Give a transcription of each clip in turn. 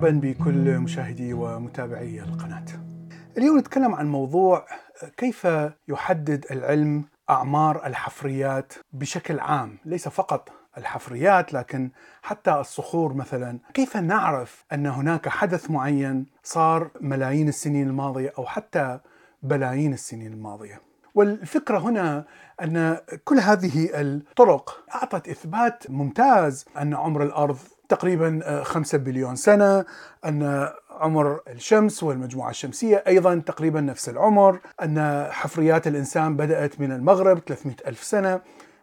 مرحبا بكل مشاهدي ومتابعي القناة. اليوم نتكلم عن موضوع كيف يحدد العلم أعمار الحفريات بشكل عام، ليس فقط الحفريات لكن حتى الصخور مثلا، كيف نعرف أن هناك حدث معين صار ملايين السنين الماضية أو حتى بلايين السنين الماضية. والفكرة هنا أن كل هذه الطرق أعطت إثبات ممتاز أن عمر الأرض تقريبا 5 بليون سنة، أن عمر الشمس والمجموعة الشمسية أيضا تقريبا نفس العمر، أن حفريات الإنسان بدأت من المغرب 300 ألف سنة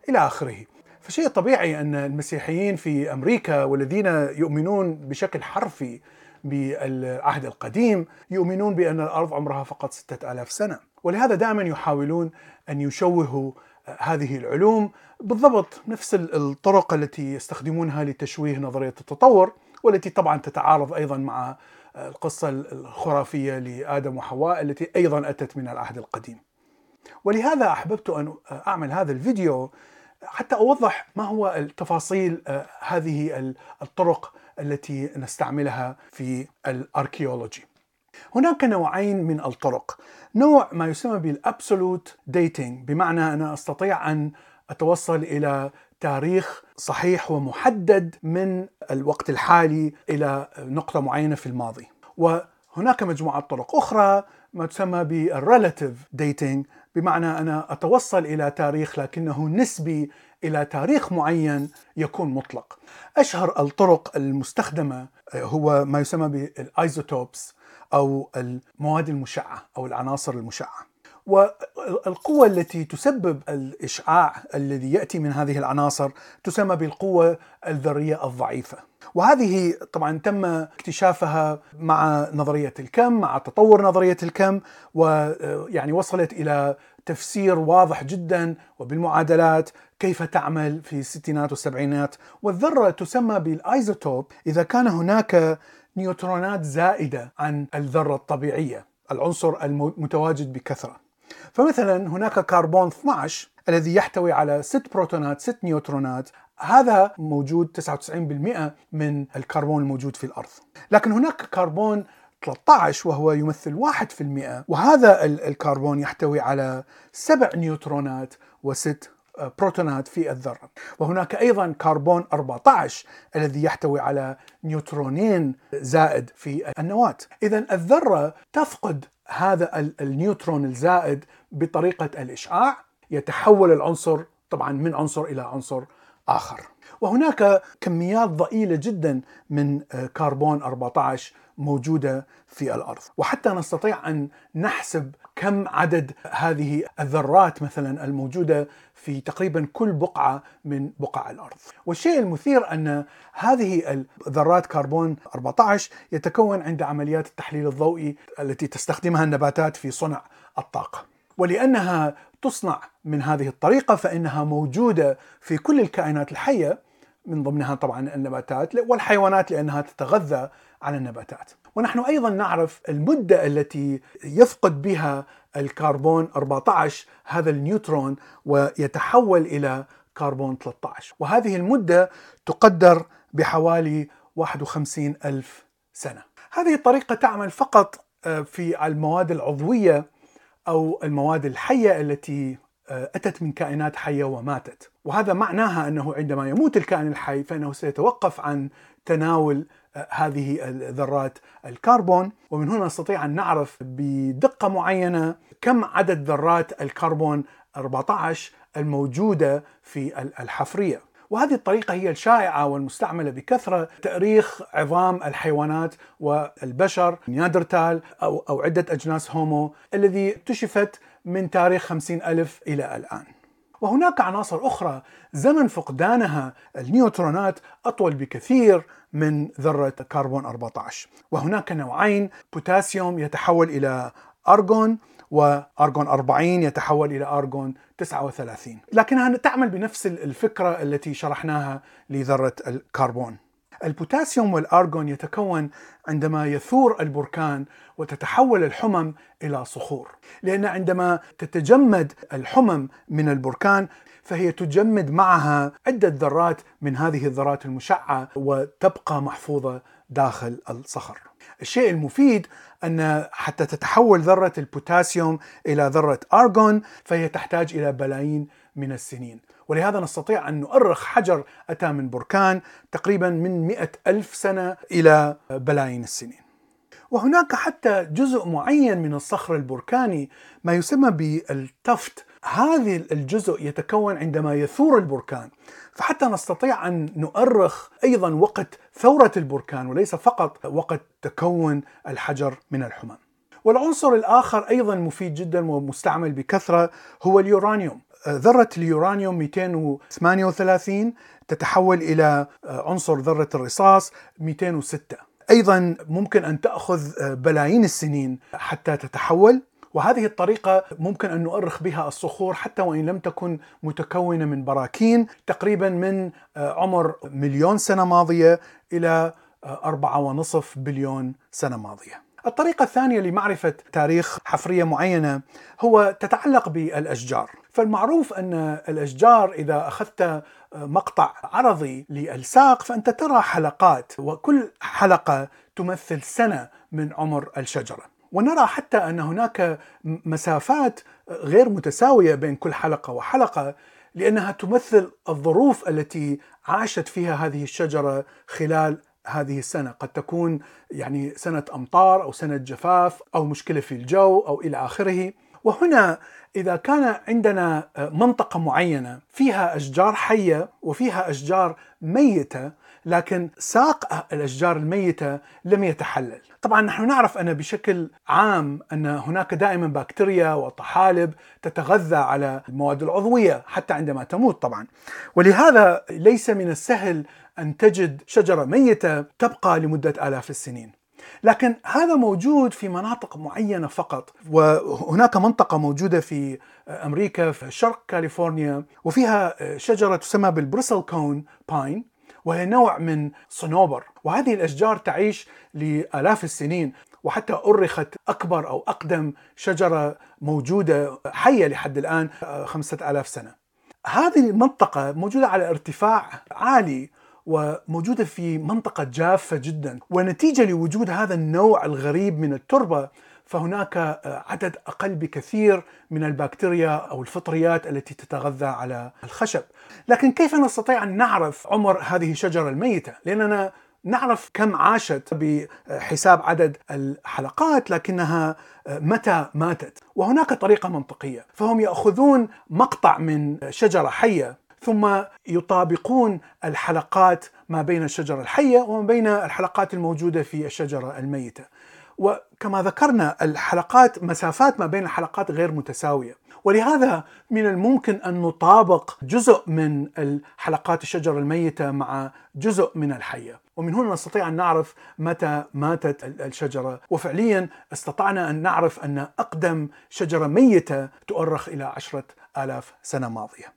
إلى آخره. فشيء طبيعي أن المسيحيين في أمريكا والذين يؤمنون بشكل حرفي بالعهد القديم يؤمنون بأن الأرض عمرها فقط 6000 سنة، ولهذا دائما يحاولون أن يشوهوا هذه العلوم بالضبط نفس الطرق التي يستخدمونها لتشويه نظرية التطور والتي طبعا تتعارض أيضا مع القصة الخرافية لآدم وحواء التي أيضا أتت من العهد القديم. ولهذا أحببت أن أعمل هذا الفيديو حتى أوضح ما هو التفاصيل هذه الطرق التي نستعملها في الأركيولوجي. هناك نوعين من الطرق، نوع ما يسمى بال absolute dating بمعنى أنا أستطيع أن أتوصل إلى تاريخ صحيح ومحدد من الوقت الحالي إلى نقطة معينة في الماضي. وهناك مجموعة طرق أخرى ما تسمى بال relative dating بمعنى أنا أتوصل إلى تاريخ لكنه نسبي إلى تاريخ معين يكون مطلق. أشهر الطرق المستخدمة هو ما يسمى بال isotopes أو المواد المشعة أو العناصر المشعة. والقوة التي تسبب الإشعاع الذي يأتي من هذه العناصر تسمى بالقوة الذرية الضعيفة. وهذه طبعا تم اكتشافها مع نظرية الكم مع تطور نظرية الكم ويعني وصلت إلى تفسير واضح جدا وبالمعادلات كيف تعمل في الستينات والسبعينات. والذرة تسمى بالآيزوتوب. إذا كان هناك نيوترونات زائدة عن الذرة الطبيعية العنصر المتواجد بكثرة. فمثلا هناك كربون 12 الذي يحتوي على 6 بروتونات 6 نيوترونات. هذا موجود 99% من الكربون الموجود في الأرض. لكن هناك كربون 13 وهو يمثل 1% وهذا الكربون يحتوي على 7 نيوترونات وست بروتونات في الذرة. وهناك أيضا كربون 14 الذي يحتوي على نيوترونين زائد في النواة. إذا الذرة تفقد هذا النيوترون الزائد بطريقة الإشعاع. يتحول العنصر طبعا من عنصر إلى عنصر آخر. وهناك كميات ضئيلة جدا من كربون 14 موجودة في الأرض. وحتى نستطيع أن نحسب كم عدد هذه الذرات مثلا الموجودة في تقريبا كل بقعة من بقع الأرض. والشيء المثير أن هذه الذرات كربون 14 يتكون عند عمليات التحليل الضوئي التي تستخدمها النباتات في صنع الطاقة. ولأنها تصنع من هذه الطريقة فإنها موجودة في كل الكائنات الحية من ضمنها طبعا النباتات والحيوانات لأنها تتغذى على النباتات. ونحن أيضا نعرف المدة التي يفقد بها الكربون 14 هذا النيوترون ويتحول إلى كربون 13 وهذه المدة تقدر بحوالي 51 ألف سنة. هذه الطريقة تعمل فقط في المواد العضوية أو المواد الحية التي أتت من كائنات حية وماتت. وهذا معناها أنه عندما يموت الكائن الحي فإنه سيتوقف عن تناول هذه الذرات الكربون ومن هنا نستطيع أن نعرف بدقة معينة كم عدد ذرات الكربون 14 الموجودة في الحفرية. وهذه الطريقة هي الشائعة والمستعملة بكثرة تأريخ عظام الحيوانات والبشر نياندرتال أو, أو عدة أجناس Homo الذي اكتشفت من تاريخ خمسين ألف إلى الآن. وهناك عناصر أخرى. زمن فقدانها النيوترونات أطول بكثير من ذرة كربون 14 وهناك نوعين بوتاسيوم يتحول إلى أرغون وأرغون 40 يتحول إلى أرغون 39 لكنها تعمل بنفس الفكرة التي شرحناها لذرة الكربون. البوتاسيوم والأرغون يتكون عندما يثور البركان وتتحول الحمم إلى صخور، لأن عندما تتجمد الحمم من البركان فهي تجمد معها عدة ذرات من هذه الذرات المشعة وتبقى محفوظة داخل الصخر. الشيء المفيد أن حتى تتحول ذرة البوتاسيوم إلى ذرة أرغون فهي تحتاج إلى بلايين من السنين ولهذا نستطيع أن نؤرخ حجر أتى من بركان تقريبا من مئة ألف سنة إلى بلايين السنين. وهناك حتى جزء معين من الصخر البركاني ما يسمى بالتفت. هذه الجزء يتكون عندما يثور البركان. فحتى نستطيع أن نؤرخ أيضا وقت ثورة البركان وليس فقط وقت تكون الحجر من الحمم. والعنصر الآخر أيضا مفيد جدا ومستعمل بكثرة هو اليورانيوم. ذرة اليورانيوم 238 تتحول إلى عنصر ذرة الرصاص 206 أيضا ممكن أن تأخذ بلايين السنين حتى تتحول وهذه الطريقة ممكن أن نؤرخ بها الصخور حتى وإن لم تكن متكونة من براكين تقريبا من عمر مليون سنة ماضية إلى أربعة ونصف بليون سنة ماضية الطريقة الثانية لمعرفة تاريخ حفرية معينة هو تتعلق بالأشجار. فالمعروف أن الأشجار إذا أخذت مقطع عرضي للساق فأنت ترى حلقات وكل حلقة تمثل سنة من عمر الشجرة. ونرى حتى أن هناك مسافات غير متساوية بين كل حلقة وحلقة لأنها تمثل الظروف التي عاشت فيها هذه الشجرة خلال هذه السنة. قد تكون يعني سنة أمطار أو سنة جفاف أو مشكلة في الجو أو إلى آخره. وهنا إذا كان عندنا منطقة معينة فيها أشجار حية وفيها أشجار ميتة لكن ساق الأشجار الميتة لم يتحلل. طبعا نحن نعرف أن بشكل عام أن هناك دائما بكتيريا وطحالب تتغذى على المواد العضوية حتى عندما تموت طبعا. ولهذا ليس من السهل أن تجد شجرة ميتة تبقى لمدة آلاف السنين. لكن هذا موجود في مناطق معينة فقط وهناك منطقة موجودة في أمريكا في شرق كاليفورنيا وفيها شجرة تسمى بالبريسل كون باين. وهي نوع من صنوبر. وهذه الأشجار تعيش لآلاف السنين وحتى أرخت أكبر أو أقدم شجرة موجودة حية لحد الآن خمسة آلاف سنة. هذه المنطقة موجودة على ارتفاع عالي وموجودة في منطقة جافة جدا. ونتيجة لوجود هذا النوع الغريب من التربة فهناك عدد أقل بكثير من البكتيريا أو الفطريات التي تتغذى على الخشب، لكن كيف نستطيع أن نعرف عمر هذه الشجرة الميتة؟ لأننا نعرف كم عاشت بحساب عدد الحلقات لكنها متى ماتت، وهناك طريقة منطقية، فهم يأخذون مقطع من شجرة حية ثم يطابقون الحلقات ما بين الشجرة الحية وما بين الحلقات الموجودة في الشجرة الميتة. وكما ذكرنا الحلقات مسافات ما بين الحلقات غير متساوية. ولهذا من الممكن أن نطابق جزء من الحلقات الشجره الميتة مع جزء من الحية. ومن هنا نستطيع أن نعرف متى ماتت الشجرة. وفعليا استطعنا أن نعرف أن أقدم شجرة ميتة تؤرخ إلى عشرة آلاف سنة ماضية.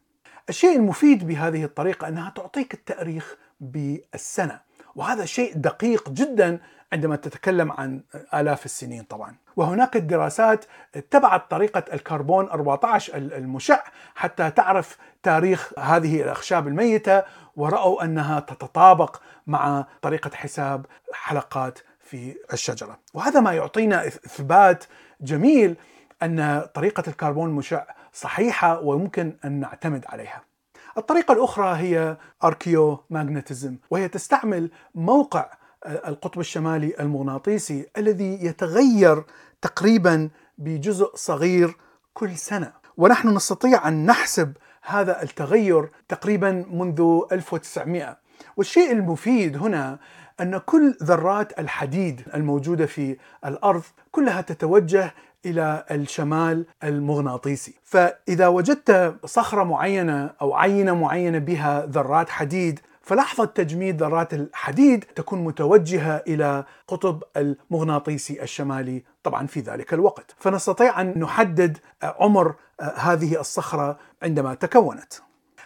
الشيء المفيد بهذه الطريقة أنها تعطيك التأريخ بالسنة. وهذا شيء دقيق جدا عندما تتكلم عن آلاف السنين طبعا. وهناك الدراسات اتبعت طريقة الكربون 14 المشع حتى تعرف تاريخ هذه الأخشاب الميتة ورأوا أنها تتطابق مع طريقة حساب حلقات في الشجرة. وهذا ما يعطينا إثبات جميل أن طريقة الكربون المشع صحيحة ويمكن أن نعتمد عليها. الطريقة الأخرى هي أركيو ماغنتيزم وهي تستعمل موقع القطب الشمالي المغناطيسي الذي يتغير تقريبا بجزء صغير كل سنة. ونحن نستطيع أن نحسب هذا التغير تقريبا منذ 1900 والشيء المفيد هنا أن كل ذرات الحديد الموجودة في الأرض كلها تتوجه إلى الشمال المغناطيسي، فإذا وجدت صخرة معينة أو عينة معينة بها ذرات حديد فلحظة تجميد ذرات الحديد تكون متوجهة إلى قطب المغناطيسي الشمالي طبعا في ذلك الوقت. فنستطيع أن نحدد عمر هذه الصخرة عندما تكونت.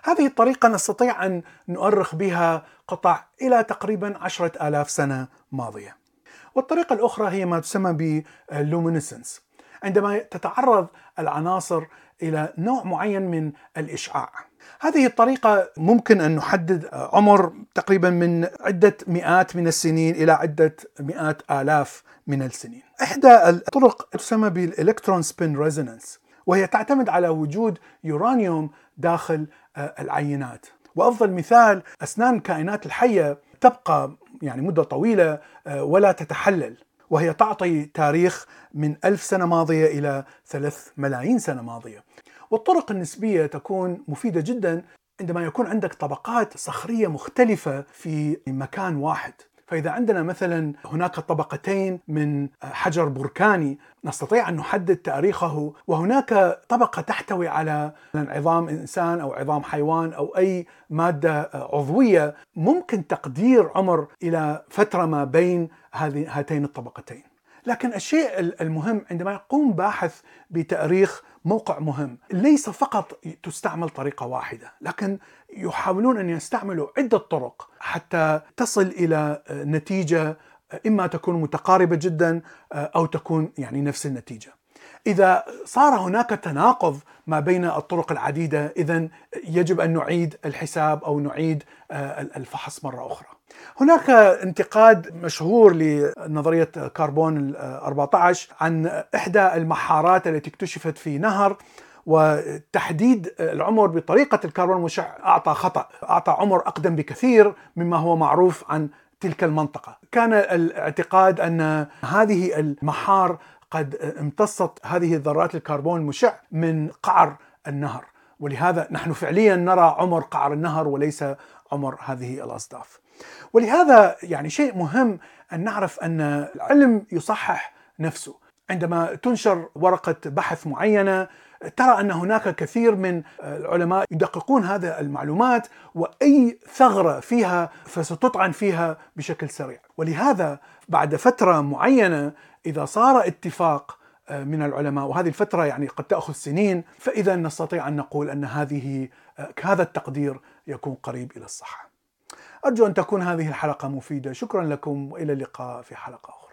هذه الطريقة نستطيع أن نؤرخ بها قطع إلى تقريبا عشرة آلاف سنة ماضية. والطريقة الأخرى هي ما تسمى بال luminescence عندما تتعرض العناصر إلى نوع معين من الإشعاع. هذه الطريقة ممكن أن نحدد عمر تقريبا من عدة مئات من السنين إلى عدة مئات آلاف من السنين. إحدى الطرق تسمى بال electron spin resonance. وهي تعتمد على وجود يورانيوم داخل آه، العينات. وأفضل مثال أسنان الكائنات الحية تبقى يعني مدة طويلة آه، ولا تتحلل. وهي تعطي تاريخ من ألف سنة ماضية إلى ثلاث ملايين سنة ماضية. والطرق النسبية تكون مفيدة جدا عندما يكون عندك طبقات صخرية مختلفة في مكان واحد. فإذا عندنا مثلا هناك طبقتين من حجر بركاني نستطيع أن نحدد تاريخه وهناك طبقة تحتوي على عظام إنسان أو عظام حيوان أو أي مادة عضوية ممكن تقدير عمر إلى فترة ما بين هاتين الطبقتين. لكن الشيء المهم عندما يقوم باحث بتأريخ موقع مهم ليس فقط تستعمل طريقة واحدة لكن يحاولون أن يستعملوا عدة طرق حتى تصل إلى نتيجة إما تكون متقاربة جدا أو تكون يعني نفس النتيجة. إذا صار هناك تناقض ما بين الطرق العديدة إذا يجب أن نعيد الحساب أو نعيد الفحص مرة أخرى. هناك انتقاد مشهور لنظرية كربون 14 عن إحدى المحارات التي اكتشفت في نهر وتحديد العمر بطريقة الكربون المشع أعطى خطأ أعطى عمر أقدم بكثير مما هو معروف عن تلك المنطقة. كان الاعتقاد أن هذه المحار قد امتصت هذه الذرات الكربون المشع من قعر النهر ولهذا نحن فعليا نرى عمر قعر النهر وليس عمر هذه الأصداف. ولهذا يعني شيء مهم أن نعرف أن العلم يصحح نفسه. عندما تنشر ورقة بحث معينة ترى أن هناك كثير من العلماء يدققون هذه المعلومات وأي ثغرة فيها فستطعن فيها بشكل سريع. ولهذا بعد فترة معينة إذا صار اتفاق من العلماء وهذه الفترة يعني قد تأخذ سنين فإذا نستطيع أن نقول أن هذه هذا التقدير يكون قريب إلى الصحة. أرجو أن تكون هذه الحلقة مفيدة. شكرا لكم وإلى اللقاء في حلقة أخرى.